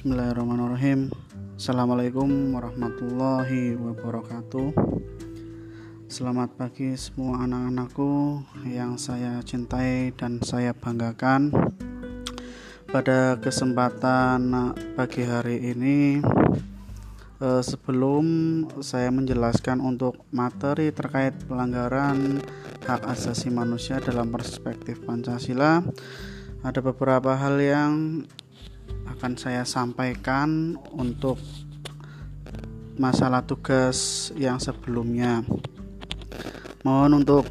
Bismillahirrahmanirrahim. Assalamualaikum warahmatullahi wabarakatuh. Selamat pagi semua anak-anakku yang saya cintai dan saya banggakan. Pada kesempatan pagi hari ini eh, Sebelum saya menjelaskan untuk materi terkait pelanggaran hak asasi manusia dalam perspektif Pancasila ada beberapa hal yang akan saya sampaikan untuk masalah tugas yang sebelumnya. Mohon untuk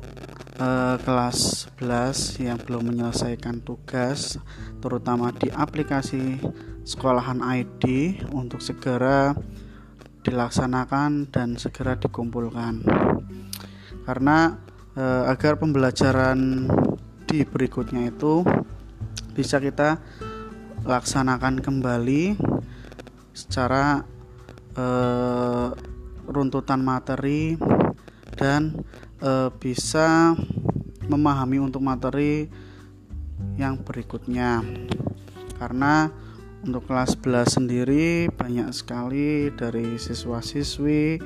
eh, kelas 11 yang belum menyelesaikan tugas terutama di aplikasi sekolahan ID untuk segera dilaksanakan dan segera dikumpulkan. Karena eh, agar pembelajaran di berikutnya itu bisa kita laksanakan kembali secara eh, runtutan materi dan eh, bisa memahami untuk materi yang berikutnya. Karena untuk kelas 11 sendiri banyak sekali dari siswa-siswi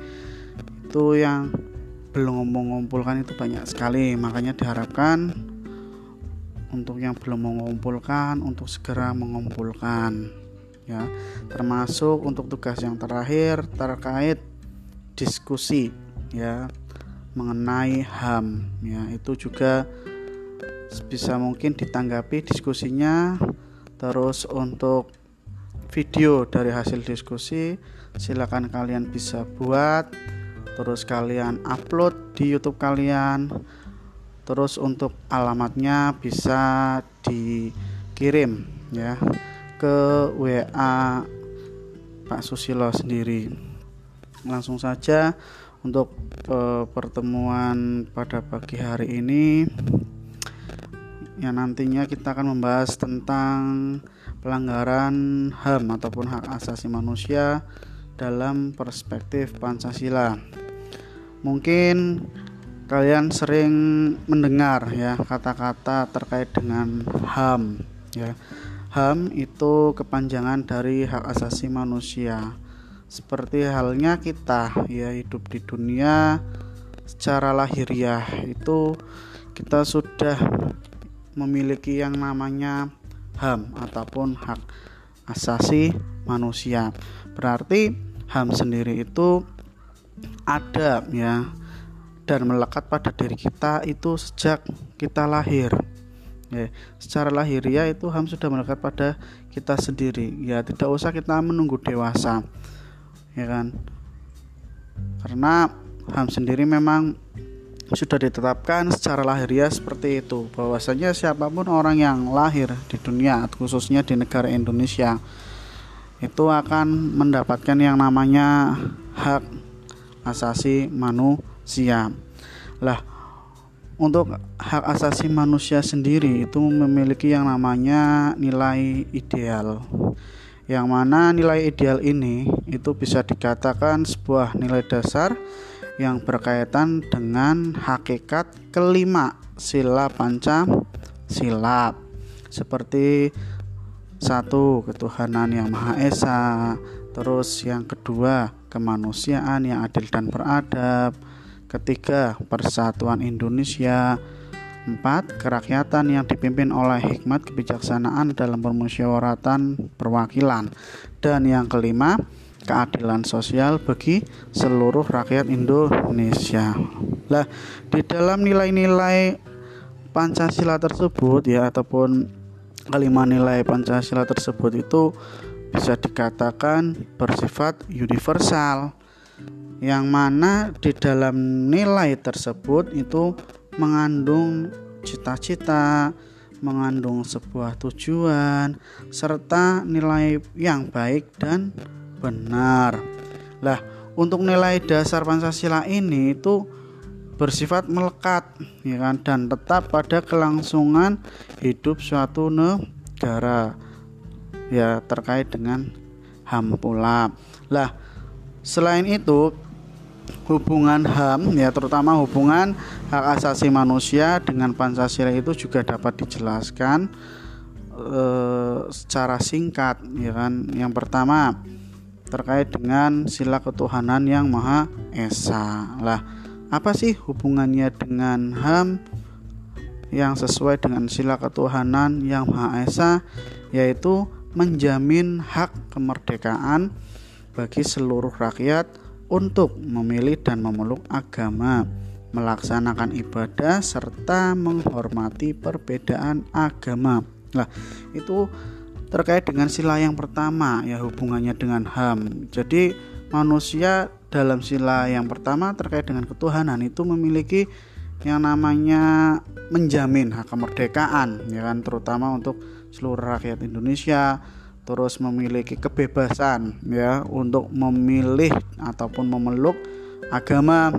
itu yang belum mengumpulkan itu banyak sekali. Makanya diharapkan untuk yang belum mengumpulkan untuk segera mengumpulkan ya. Termasuk untuk tugas yang terakhir terkait diskusi ya mengenai HAM ya. Itu juga bisa mungkin ditanggapi diskusinya. Terus untuk video dari hasil diskusi silakan kalian bisa buat. Terus kalian upload di YouTube kalian terus untuk alamatnya bisa dikirim ya ke WA Pak Susilo sendiri langsung saja untuk e, pertemuan pada pagi hari ini yang nantinya kita akan membahas tentang pelanggaran HAM ataupun hak asasi manusia dalam perspektif Pancasila. Mungkin kalian sering mendengar ya kata-kata terkait dengan HAM ya. HAM itu kepanjangan dari hak asasi manusia. Seperti halnya kita ya hidup di dunia secara lahiriah itu kita sudah memiliki yang namanya HAM ataupun hak asasi manusia. Berarti HAM sendiri itu ada ya dan melekat pada diri kita itu sejak kita lahir. Ya, secara lahiriah itu HAM sudah melekat pada kita sendiri. Ya, tidak usah kita menunggu dewasa. Ya kan? Karena HAM sendiri memang sudah ditetapkan secara lahiriah seperti itu bahwasanya siapa pun orang yang lahir di dunia khususnya di negara Indonesia itu akan mendapatkan yang namanya hak asasi manusia. Lah, untuk hak asasi manusia sendiri itu memiliki yang namanya nilai ideal. Yang mana nilai ideal ini itu bisa dikatakan sebuah nilai dasar yang berkaitan dengan hakikat kelima sila panca sila seperti satu ketuhanan yang maha esa terus yang kedua kemanusiaan yang adil dan beradab. Ketiga, persatuan Indonesia. Empat, kerakyatan yang dipimpin oleh hikmat kebijaksanaan dalam permusyawaratan perwakilan. Dan yang kelima, keadilan sosial bagi seluruh rakyat Indonesia. Lah, di dalam nilai-nilai Pancasila tersebut ya ataupun kelima nilai Pancasila tersebut itu bisa dikatakan bersifat universal yang mana di dalam nilai tersebut itu mengandung cita-cita, mengandung sebuah tujuan serta nilai yang baik dan benar. Lah, untuk nilai dasar Pancasila ini itu bersifat melekat ya kan dan tetap pada kelangsungan hidup suatu negara ya terkait dengan HAM pula. Lah, selain itu hubungan HAM ya terutama hubungan hak asasi manusia dengan Pancasila itu juga dapat dijelaskan eh, secara singkat ya kan. Yang pertama terkait dengan sila ketuhanan yang maha esa. Lah apa sih hubungannya dengan HAM yang sesuai dengan sila ketuhanan yang maha esa? Yaitu menjamin hak kemerdekaan bagi seluruh rakyat untuk memilih dan memeluk agama, melaksanakan ibadah serta menghormati perbedaan agama. Nah, itu terkait dengan sila yang pertama ya hubungannya dengan HAM. Jadi manusia dalam sila yang pertama terkait dengan ketuhanan itu memiliki yang namanya menjamin hak kemerdekaan ya kan terutama untuk seluruh rakyat Indonesia terus memiliki kebebasan ya untuk memilih ataupun memeluk agama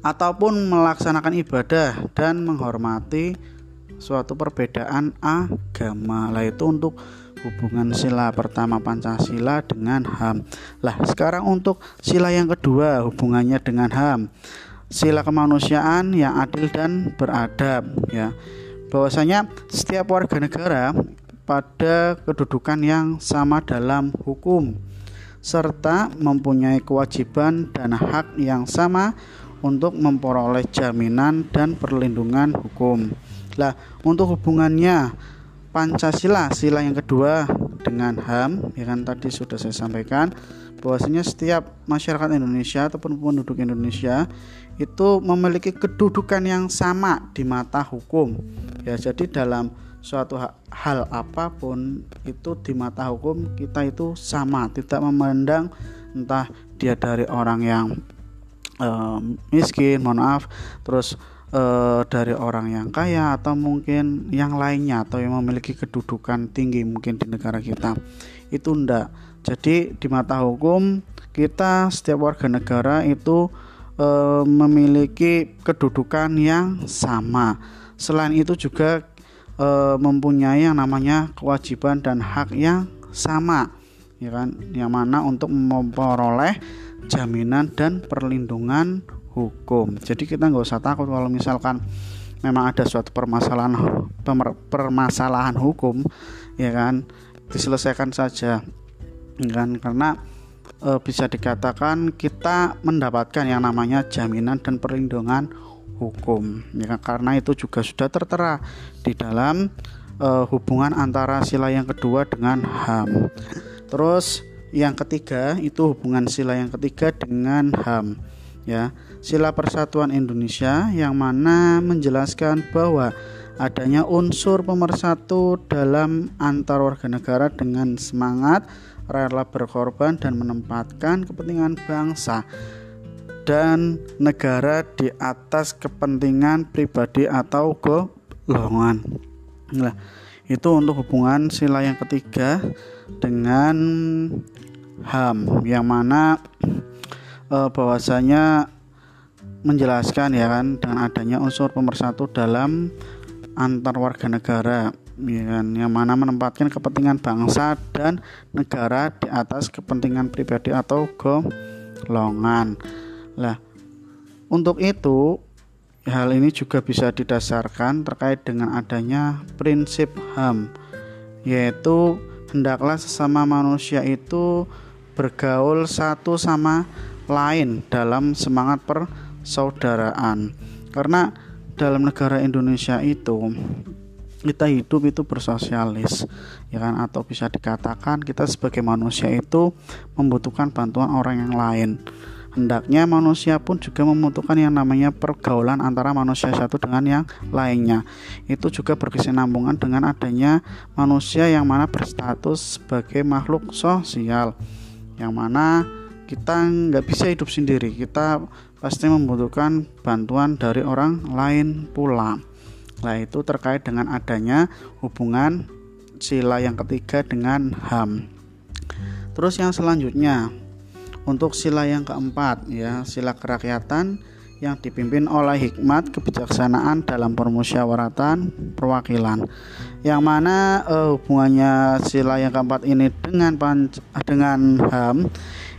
ataupun melaksanakan ibadah dan menghormati suatu perbedaan agama. Lah itu untuk hubungan sila pertama Pancasila dengan HAM. Lah, sekarang untuk sila yang kedua hubungannya dengan HAM. Sila kemanusiaan yang adil dan beradab ya. Bahwasanya setiap warga negara pada kedudukan yang sama dalam hukum serta mempunyai kewajiban dan hak yang sama untuk memperoleh jaminan dan perlindungan hukum. Lah, untuk hubungannya Pancasila sila yang kedua dengan HAM, ya kan tadi sudah saya sampaikan bahwasanya setiap masyarakat Indonesia ataupun penduduk Indonesia itu memiliki kedudukan yang sama di mata hukum. Ya, jadi dalam suatu hal apa pun itu di mata hukum kita itu sama tidak memandang entah dia dari orang yang miskin mohon maaf terus uh, dari orang yang kaya atau mungkin yang lainnya atau yang memiliki kedudukan tinggi mungkin di negara kita. Itu ndak. Jadi di mata hukum kita setiap warga negara itu uh, memiliki kedudukan yang sama. Selain itu juga e, mempunyai yang namanya kewajiban dan hak yang sama ya kan? Yang mana untuk memperoleh jaminan dan perlindungan hukum. Jadi kita nggak usah takut kalau misalkan memang ada suatu permasalahan permasalahan hukum ya kan? Diselesaikan saja ya kan? Karena e, bisa dikatakan kita mendapatkan yang namanya jaminan dan perlindungan hukum ya karena itu juga sudah tertera di dalam uh, hubungan antara sila yang kedua dengan HAM. Terus yang ketiga itu hubungan sila yang ketiga dengan HAM ya. Sila Persatuan Indonesia yang mana menjelaskan bahwa adanya unsur pemersatu dalam antar warga negara dengan semangat rela berkorban dan menempatkan kepentingan bangsa dan negara di atas kepentingan pribadi atau golongan. Nah, itu untuk hubungan sila yang ketiga dengan HAM yang mana e, bahwasanya menjelaskan ya kan dengan adanya unsur pemersatu dalam antar warga negara ya kan, yang mana menempatkan kepentingan bangsa dan negara di atas kepentingan pribadi atau golongan. Nah, untuk itu hal ini juga bisa didasarkan terkait dengan adanya prinsip HAM yaitu hendaklah sesama manusia itu bergaul satu sama lain dalam semangat persaudaraan. Karena dalam negara Indonesia itu kita hidup itu bersosialis ya kan atau bisa dikatakan kita sebagai manusia itu membutuhkan bantuan orang yang lain Hendaknya manusia pun juga membutuhkan yang namanya pergaulan antara manusia satu dengan yang lainnya. Itu juga berkesinambungan dengan adanya manusia yang mana berstatus sebagai makhluk sosial, yang mana kita nggak bisa hidup sendiri. Kita pasti membutuhkan bantuan dari orang lain pula. Nah itu terkait dengan adanya hubungan sila yang ketiga dengan HAM. Terus yang selanjutnya untuk sila yang keempat ya, sila kerakyatan yang dipimpin oleh hikmat kebijaksanaan dalam permusyawaratan perwakilan. Yang mana uh, hubungannya sila yang keempat ini dengan dengan HAM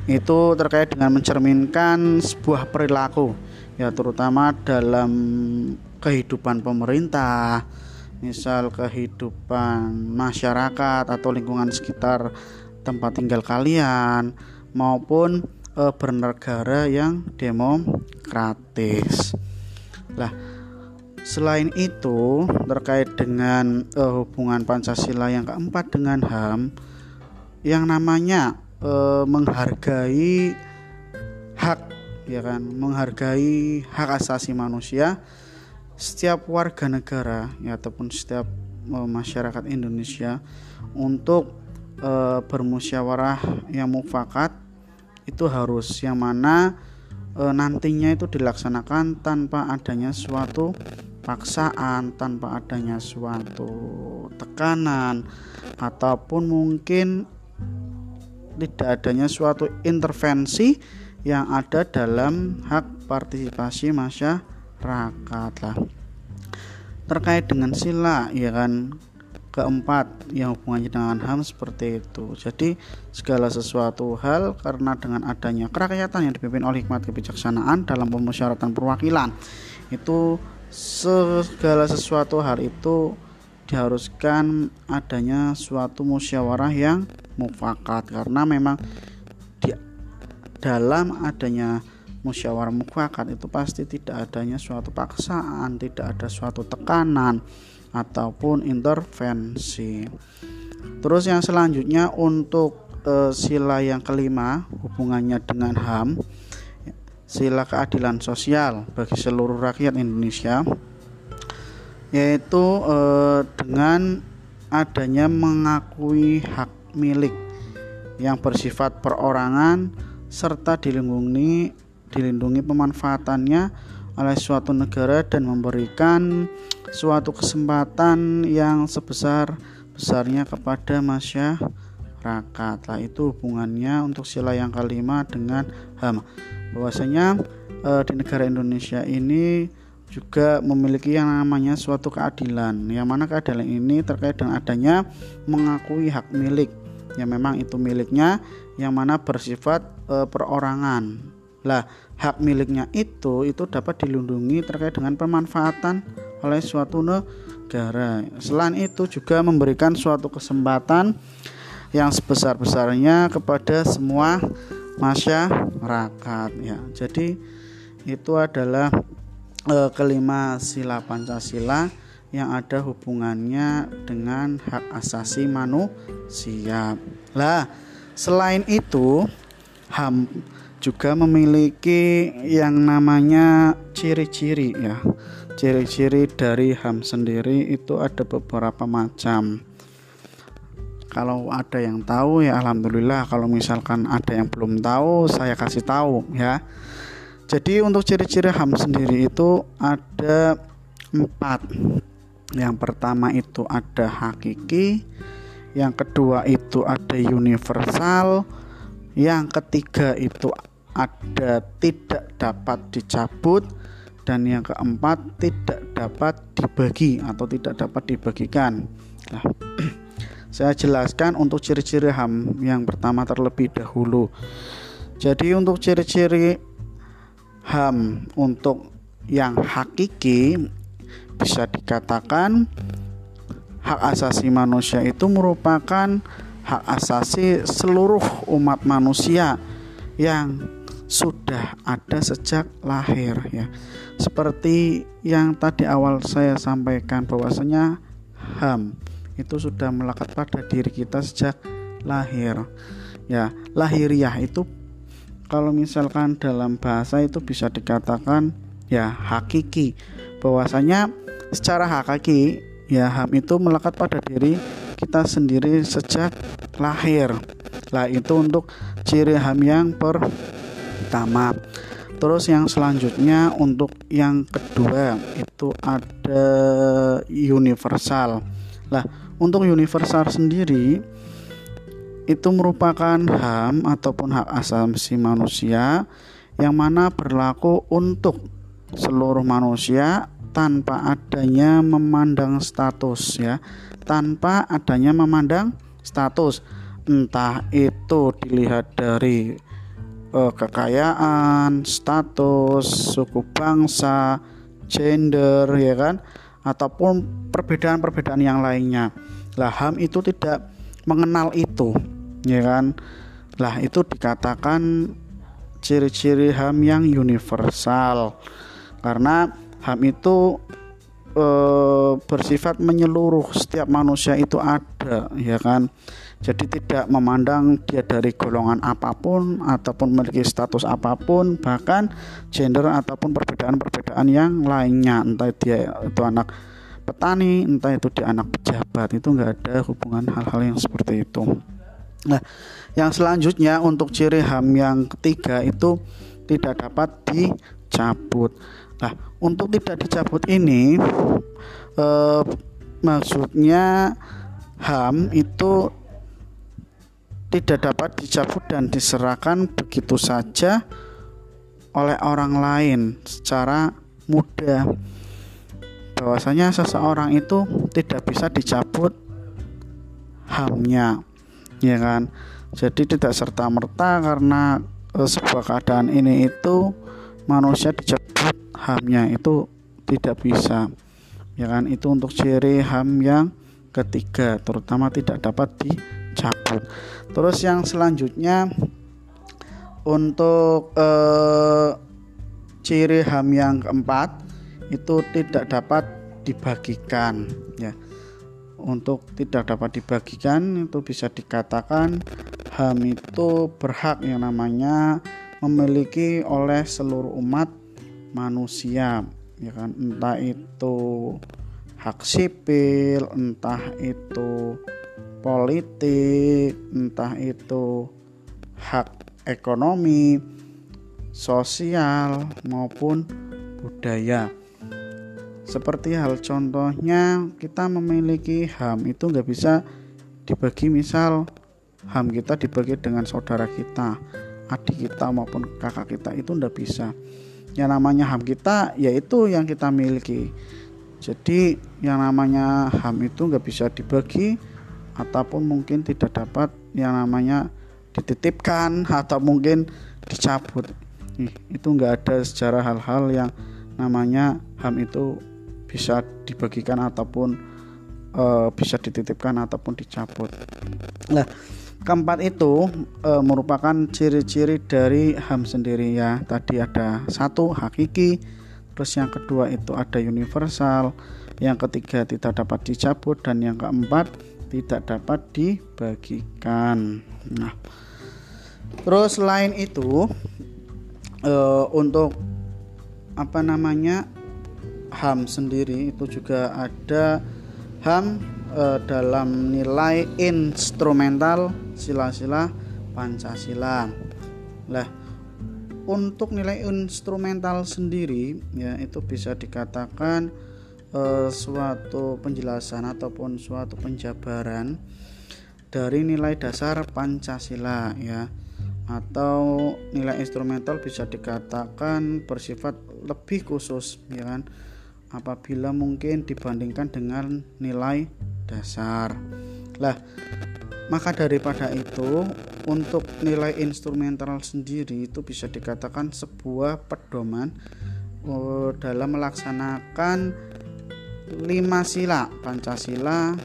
itu terkait dengan mencerminkan sebuah perilaku ya terutama dalam kehidupan pemerintah misal kehidupan masyarakat atau lingkungan sekitar tempat tinggal kalian maupun e, bernegara yang demokratis. Lah, selain itu terkait dengan e, hubungan Pancasila yang keempat dengan HAM yang namanya e, menghargai hak ya kan, menghargai hak asasi manusia setiap warga negara ya ataupun setiap masyarakat Indonesia untuk e, bermusyawarah yang mufakat itu harus yang mana e, nantinya itu dilaksanakan tanpa adanya suatu paksaan, tanpa adanya suatu tekanan ataupun mungkin tidak adanya suatu intervensi yang ada dalam hak partisipasi masyarakat lah. Terkait dengan sila ya kan keempat yang hubungannya dengan HAM seperti itu. Jadi segala sesuatu hal karena dengan adanya kerakyatan yang dipimpin oleh hikmat kebijaksanaan dalam pemusyawaratan perwakilan itu segala sesuatu hal itu diharuskan adanya suatu musyawarah yang mufakat. Karena memang di dalam adanya musyawarah mufakat itu pasti tidak adanya suatu paksaan, tidak ada suatu tekanan ataupun intervensi. Terus yang selanjutnya untuk e, sila yang kelima hubungannya dengan HAM sila keadilan sosial bagi seluruh rakyat Indonesia yaitu e, dengan adanya mengakui hak milik yang bersifat perorangan serta dilindungi dilindungi pemanfaatannya oleh suatu negara dan memberikan suatu kesempatan yang sebesar besarnya kepada masyarakat. Lah itu hubungannya untuk sila yang kelima dengan HAM. Bahwasanya e, di negara Indonesia ini juga memiliki yang namanya suatu keadilan. Yang mana keadilan ini terkait dengan adanya mengakui hak milik yang memang itu miliknya yang mana bersifat e, perorangan. Lah, hak miliknya itu itu dapat dilindungi terkait dengan pemanfaatan oleh suatu negara. Selain itu juga memberikan suatu kesempatan yang sebesar-besarnya kepada semua masyarakat ya. Jadi itu adalah e, kelima sila Pancasila yang ada hubungannya dengan hak asasi manusia. Lah, selain itu HAM juga memiliki yang namanya ciri-ciri ya ciri-ciri dari HAM sendiri itu ada beberapa macam. Kalau ada yang tahu ya alhamdulillah. Kalau misalkan ada yang belum tahu saya kasih tahu ya. Jadi untuk ciri-ciri HAM sendiri itu ada empat. Yang pertama itu ada hakiki yang kedua itu ada universal yang ketiga itu ada tidak dapat dicabut dan yang keempat tidak dapat dibagi atau tidak dapat dibagikan. Nah, saya jelaskan untuk ciri-ciri HAM yang pertama terlebih dahulu. Jadi untuk ciri-ciri HAM untuk yang hakiki bisa dikatakan hak asasi manusia itu merupakan hak asasi seluruh umat manusia yang sudah ada sejak lahir ya. Seperti yang tadi awal saya sampaikan bahwasanya HAM itu sudah melekat pada diri kita sejak lahir. Ya, lahiriah itu kalau misalkan dalam bahasa itu bisa dikatakan ya hakiki bahwasanya secara hakiki ya HAM itu melekat pada diri kita sendiri sejak lahir. Lah itu untuk ciri HAM yang per pertama terus yang selanjutnya untuk yang kedua itu ada universal. Lah untuk universal sendiri itu merupakan HAM ataupun hak asasi manusia yang mana berlaku untuk seluruh manusia tanpa adanya memandang status ya. Tanpa adanya memandang status. Entah itu dilihat dari uh, kekayaan, status, suku bangsa, gender ya kan ataupun perbedaan-perbedaan yang lainnya. Lah HAM itu tidak mengenal itu, ya kan? Lah itu dikatakan ciri-ciri HAM yang universal. Karena HAM itu e, bersifat menyeluruh, setiap manusia itu ada, ya kan? Jadi tidak memandang dia dari golongan apa pun ataupun memiliki status apa pun, bahkan gender ataupun perbedaan-perbedaan yang lainnya, entah dia itu anak petani, entah itu dia anak pejabat, itu enggak ada hubungan hal-hal yang seperti itu. Nah, yang selanjutnya untuk ciri HAM yang ketiga itu tidak dapat dicabut. Nah, untuk tidak dicabut ini eh, maksudnya HAM itu tidak dapat dicabut dan diserahkan begitu saja oleh orang lain secara mudah. Bahwasanya seseorang itu tidak bisa dicabut hamnya ya kan? Jadi tidak serta merta karena e, sebuah keadaan ini itu manusia dicabut hamnya itu tidak bisa ya kan? Itu untuk ciri ham yang ketiga terutama tidak dapat di cabut. Terus yang selanjutnya untuk eh, ciri ham yang keempat itu tidak dapat dibagikan ya. Untuk tidak dapat dibagikan itu bisa dikatakan ham itu berhak yang namanya memiliki oleh seluruh umat manusia ya kan. Entah itu hak sipil entah itu politik, entah itu hak ekonomi, sosial maupun budaya. Seperti hal contohnya kita memiliki HAM itu nggak bisa dibagi misal HAM kita dibagi dengan saudara kita, adik kita maupun kakak kita itu nggak bisa. Yang namanya HAM kita yaitu yang kita miliki. Jadi yang namanya HAM itu nggak bisa dibagi ataupun mungkin tidak dapat yang namanya dititipkan atau mungkin dicabut itu enggak ada secara hal-hal yang namanya HAM itu bisa dibagikan ataupun e, bisa dititipkan ataupun dicabut. Nah, keempat itu e, merupakan ciri-ciri dari HAM sendiri ya. Tadi ada satu hakiki, terus yang kedua itu ada universal, yang ketiga tidak dapat dicabut dan yang keempat tidak dapat dibagikan. Nah, terus selain itu e, untuk apa namanya HAM sendiri itu juga ada HAM e, dalam nilai instrumental sila-sila Pancasila. Lah, untuk nilai instrumental sendiri ya itu bisa dikatakan uh, suatu penjelasan ataupun suatu penjabaran dari nilai dasar Pancasila ya atau nilai instrumental bisa dikatakan bersifat lebih khusus ya kan apabila mungkin dibandingkan dengan nilai dasar. Lah, maka daripada itu untuk nilai instrumental sendiri itu bisa dikatakan sebuah pedoman uh, dalam melaksanakan lima sila Pancasila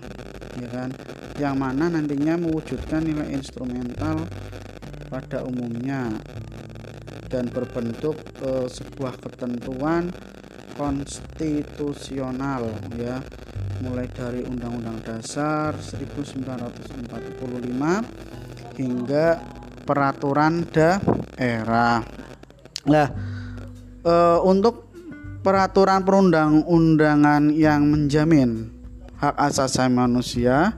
ya kan yang mana nantinya mewujudkan nilai instrumental pada umumnya dan berbentuk e, sebuah ketentuan konstitusional ya mulai dari Undang-Undang Dasar 1945 hingga peraturan daerah. Nah, e, untuk peraturan perundang-undangan yang menjamin hak asasi manusia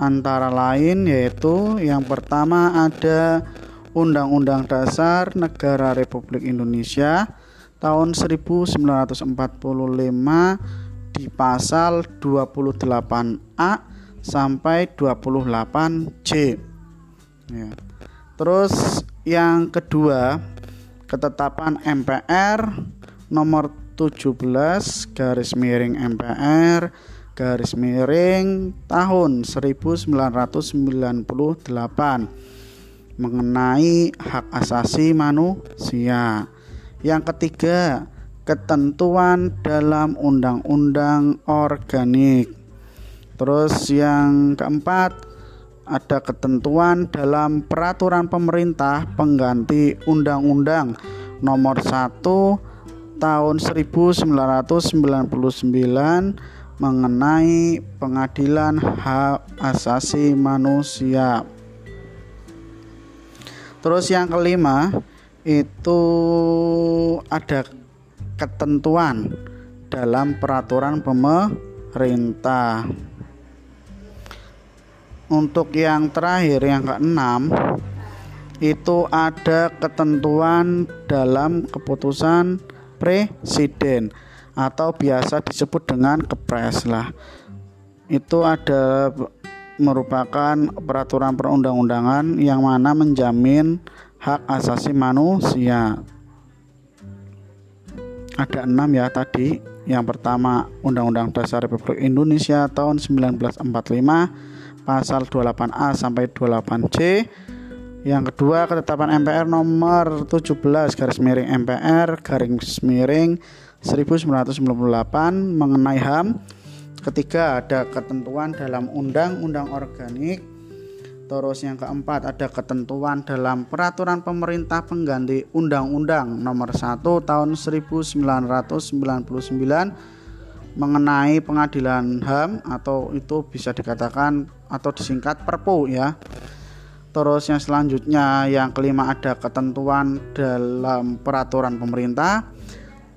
antara lain yaitu yang pertama ada Undang-Undang Dasar Negara Republik Indonesia tahun 1945 di pasal 28A sampai 28C. Ya. Terus yang kedua, ketetapan MPR nomor 17 garis miring MPR garis miring tahun 1998 mengenai hak asasi manusia. Yang ketiga, ketentuan dalam undang-undang organik. Terus yang keempat ada ketentuan dalam peraturan pemerintah pengganti undang-undang nomor 1 tahun 1999 mengenai pengadilan hak asasi manusia. Terus yang kelima itu ada ketentuan dalam peraturan pemerintah untuk yang terakhir yang keenam itu ada ketentuan dalam keputusan presiden atau biasa disebut dengan kepres lah itu ada merupakan peraturan perundang-undangan yang mana menjamin hak asasi manusia ada enam ya tadi yang pertama Undang-Undang Dasar Republik Indonesia tahun 1945 pasal 28A sampai 28C. Yang kedua, ketetapan MPR nomor 17 garis miring MPR garis miring 1998 mengenai HAM. Ketiga, ada ketentuan dalam undang-undang organik. Terus yang keempat ada ketentuan dalam peraturan pemerintah pengganti Undang-Undang nomor 1 tahun 1999 mengenai pengadilan HAM atau itu bisa dikatakan atau disingkat Perpu ya. Terus yang selanjutnya yang kelima ada ketentuan dalam peraturan pemerintah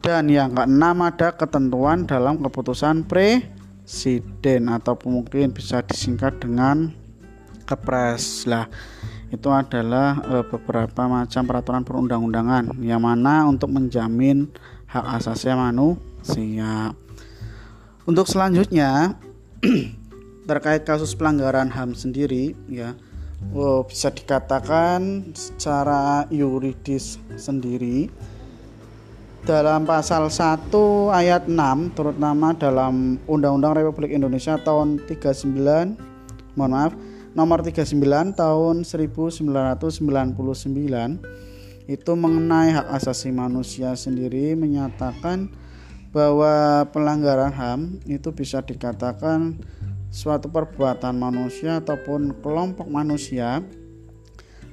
dan yang keenam ada ketentuan dalam keputusan presiden atau mungkin bisa disingkat dengan kepres lah itu adalah e, beberapa macam peraturan perundang-undangan yang mana untuk menjamin hak asasi manusia. Untuk selanjutnya terkait kasus pelanggaran HAM sendiri ya oh, bisa dikatakan secara yuridis sendiri dalam pasal 1 ayat 6 terutama dalam Undang-Undang Republik Indonesia tahun 39 mohon maaf nomor 39 tahun 1999 itu mengenai hak asasi manusia sendiri menyatakan bahwa pelanggaran HAM itu bisa dikatakan suatu perbuatan manusia ataupun kelompok manusia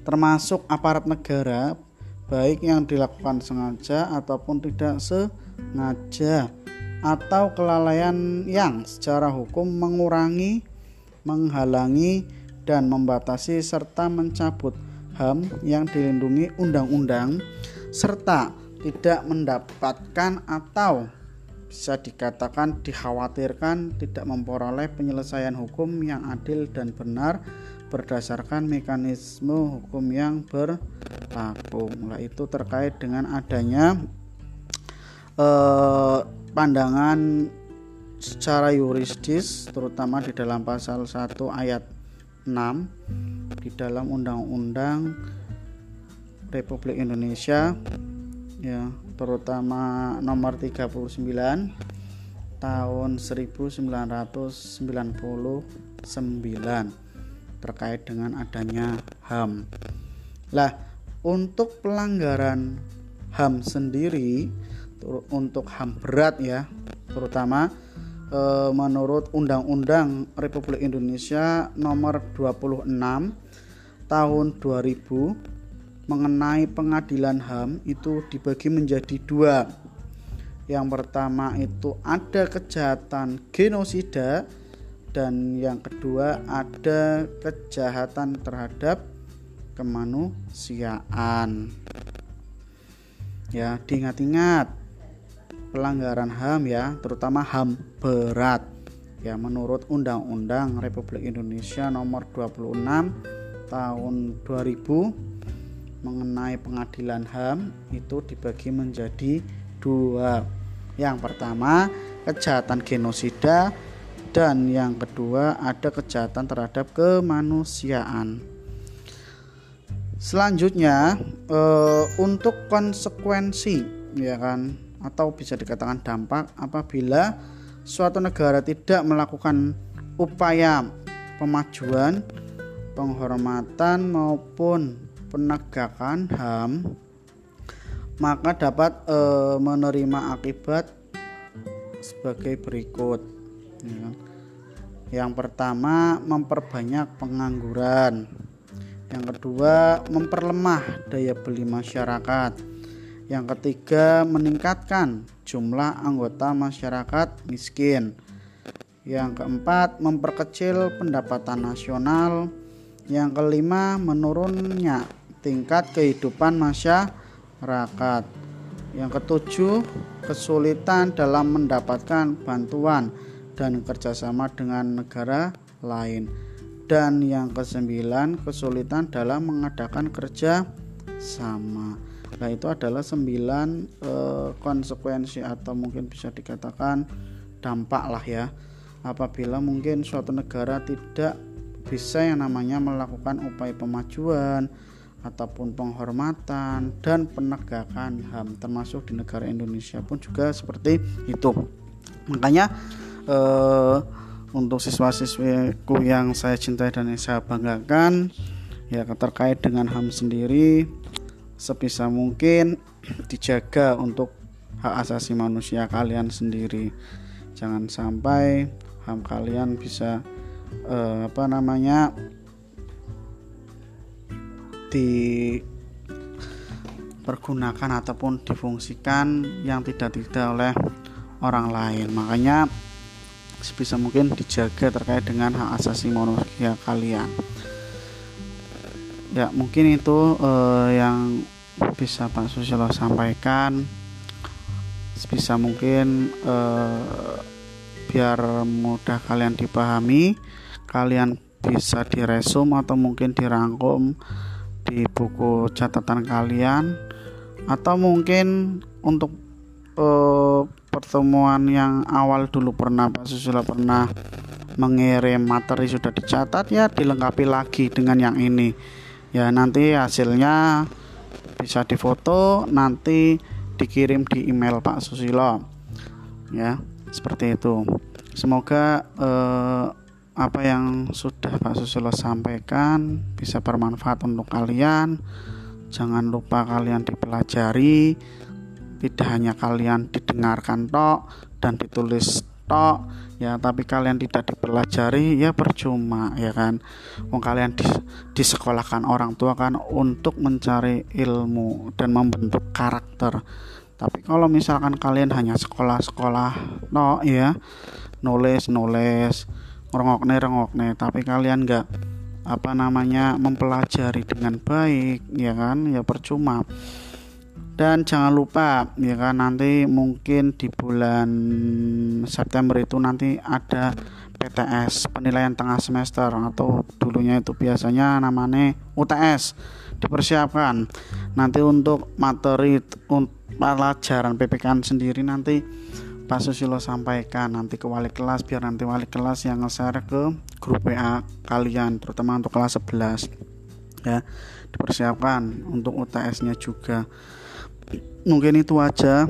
termasuk aparat negara baik yang dilakukan sengaja ataupun tidak sengaja atau kelalaian yang secara hukum mengurangi, menghalangi dan membatasi serta mencabut HAM yang dilindungi undang-undang serta tidak mendapatkan atau bisa dikatakan dikhawatirkan tidak memperoleh penyelesaian hukum yang adil dan benar berdasarkan mekanisme hukum yang berlaku. Nah, itu terkait dengan adanya eh, pandangan secara yuridis terutama di dalam pasal 1 ayat 6 di dalam Undang-Undang Republik Indonesia ya terutama nomor 39 tahun 1999 terkait dengan adanya HAM. Lah, untuk pelanggaran HAM sendiri untuk HAM berat ya, terutama e, menurut Undang-Undang Republik Indonesia nomor 26 tahun 2000 mengenai pengadilan HAM itu dibagi menjadi dua. Yang pertama itu ada kejahatan genosida dan yang kedua ada kejahatan terhadap kemanusiaan. Ya, diingat-ingat pelanggaran HAM ya, terutama HAM berat. Ya, menurut Undang-Undang Republik Indonesia nomor 26 tahun 2000 mengenai pengadilan HAM itu dibagi menjadi dua. Yang pertama, kejahatan genosida dan yang kedua ada kejahatan terhadap kemanusiaan. Selanjutnya eh, untuk konsekuensi ya kan atau bisa dikatakan dampak apabila suatu negara tidak melakukan upaya pemajuan, penghormatan maupun penegakan HAM maka dapat e, menerima akibat sebagai berikut ya kan? yang pertama memperbanyak pengangguran. Yang kedua memperlemah daya beli masyarakat. Yang ketiga meningkatkan jumlah anggota masyarakat miskin. Yang keempat memperkecil pendapatan nasional. Yang kelima menurunnya tingkat kehidupan masyarakat. Yang ketujuh, kesulitan dalam mendapatkan bantuan dan kerjasama dengan negara lain. Dan yang kesembilan, kesulitan dalam mengadakan kerja sama. Nah itu adalah sembilan eh, konsekuensi atau mungkin bisa dikatakan dampak lah ya apabila mungkin suatu negara tidak bisa yang namanya melakukan upaya pemajuan ataupun penghormatan dan penegakan HAM termasuk di negara Indonesia pun juga seperti itu. Makanya eh, untuk siswa-siswiku yang saya cintai dan yang saya banggakan ya terkait dengan HAM sendiri sebisa mungkin dijaga untuk hak asasi manusia kalian sendiri. Jangan sampai HAM kalian bisa eh, apa namanya dipergunakan ataupun difungsikan yang tidak tidak oleh orang lain. Makanya sebisa mungkin dijaga terkait dengan hak asasi manusia kalian. Ya mungkin itu eh, yang bisa Pak Susilo sampaikan. Sebisa mungkin eh, biar mudah kalian dipahami kalian bisa diresum atau mungkin dirangkum di buku catatan kalian atau mungkin untuk uh, pertemuan yang awal dulu pernah Pak Susilo pernah mengirim materi sudah dicatat ya dilengkapi lagi dengan yang ini. Ya nanti hasilnya bisa difoto nanti dikirim di email Pak Susilo. Ya seperti itu. Semoga eh, apa yang sudah Pak Susilo sampaikan bisa bermanfaat untuk kalian. Jangan lupa kalian dipelajari, tidak hanya kalian didengarkan tok dan ditulis tok ya tapi kalian tidak dipelajari ya percuma ya kan? Wong kalian di, disekolahkan orang tua kan untuk mencari ilmu dan membentuk karakter. Tapi kalau misalkan kalian hanya sekolah-sekolah no ya nulis nulis rengokne rengokne. Tapi kalian nggak apa namanya mempelajari dengan baik ya kan? Ya percuma. Dan jangan lupa ya kan nanti mungkin di bulan September itu nanti ada PTS penilaian tengah semester atau dulunya itu biasanya namanya UTS dipersiapkan. Nanti untuk materi untuk pelajaran PPK sendiri nanti Pak Susilo sampaikan nanti ke wali kelas biar nanti wali kelas yang nge-share ke grup WA kalian terutama untuk kelas 11 ya dipersiapkan untuk UTS-nya juga. Mungkin itu aja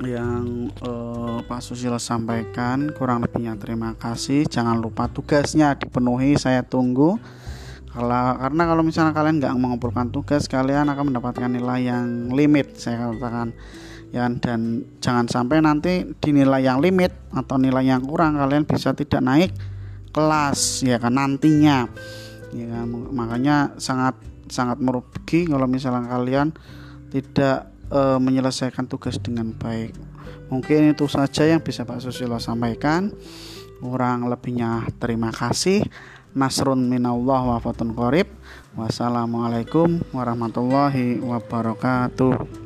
yang eh, Pak Susilo sampaikan. Kurang lebihnya terima kasih. Jangan lupa tugasnya dipenuhi. Saya tunggu. Karena kalau misalnya kalian nggak mengumpulkan tugas kalian akan mendapatkan nilai yang limit saya katakan ya dan jangan sampai nanti dinilai yang limit atau nilai yang kurang kalian bisa tidak naik kelas ya kan nantinya. Ya kan? makanya sangat sangat merugi kalau misalnya kalian tidak e, menyelesaikan tugas dengan baik. Mungkin itu saja yang bisa Pak Susilo sampaikan. Kurang lebihnya terima kasih. Nasrun minallah wa fatun Wassalamualaikum warahmatullahi wabarakatuh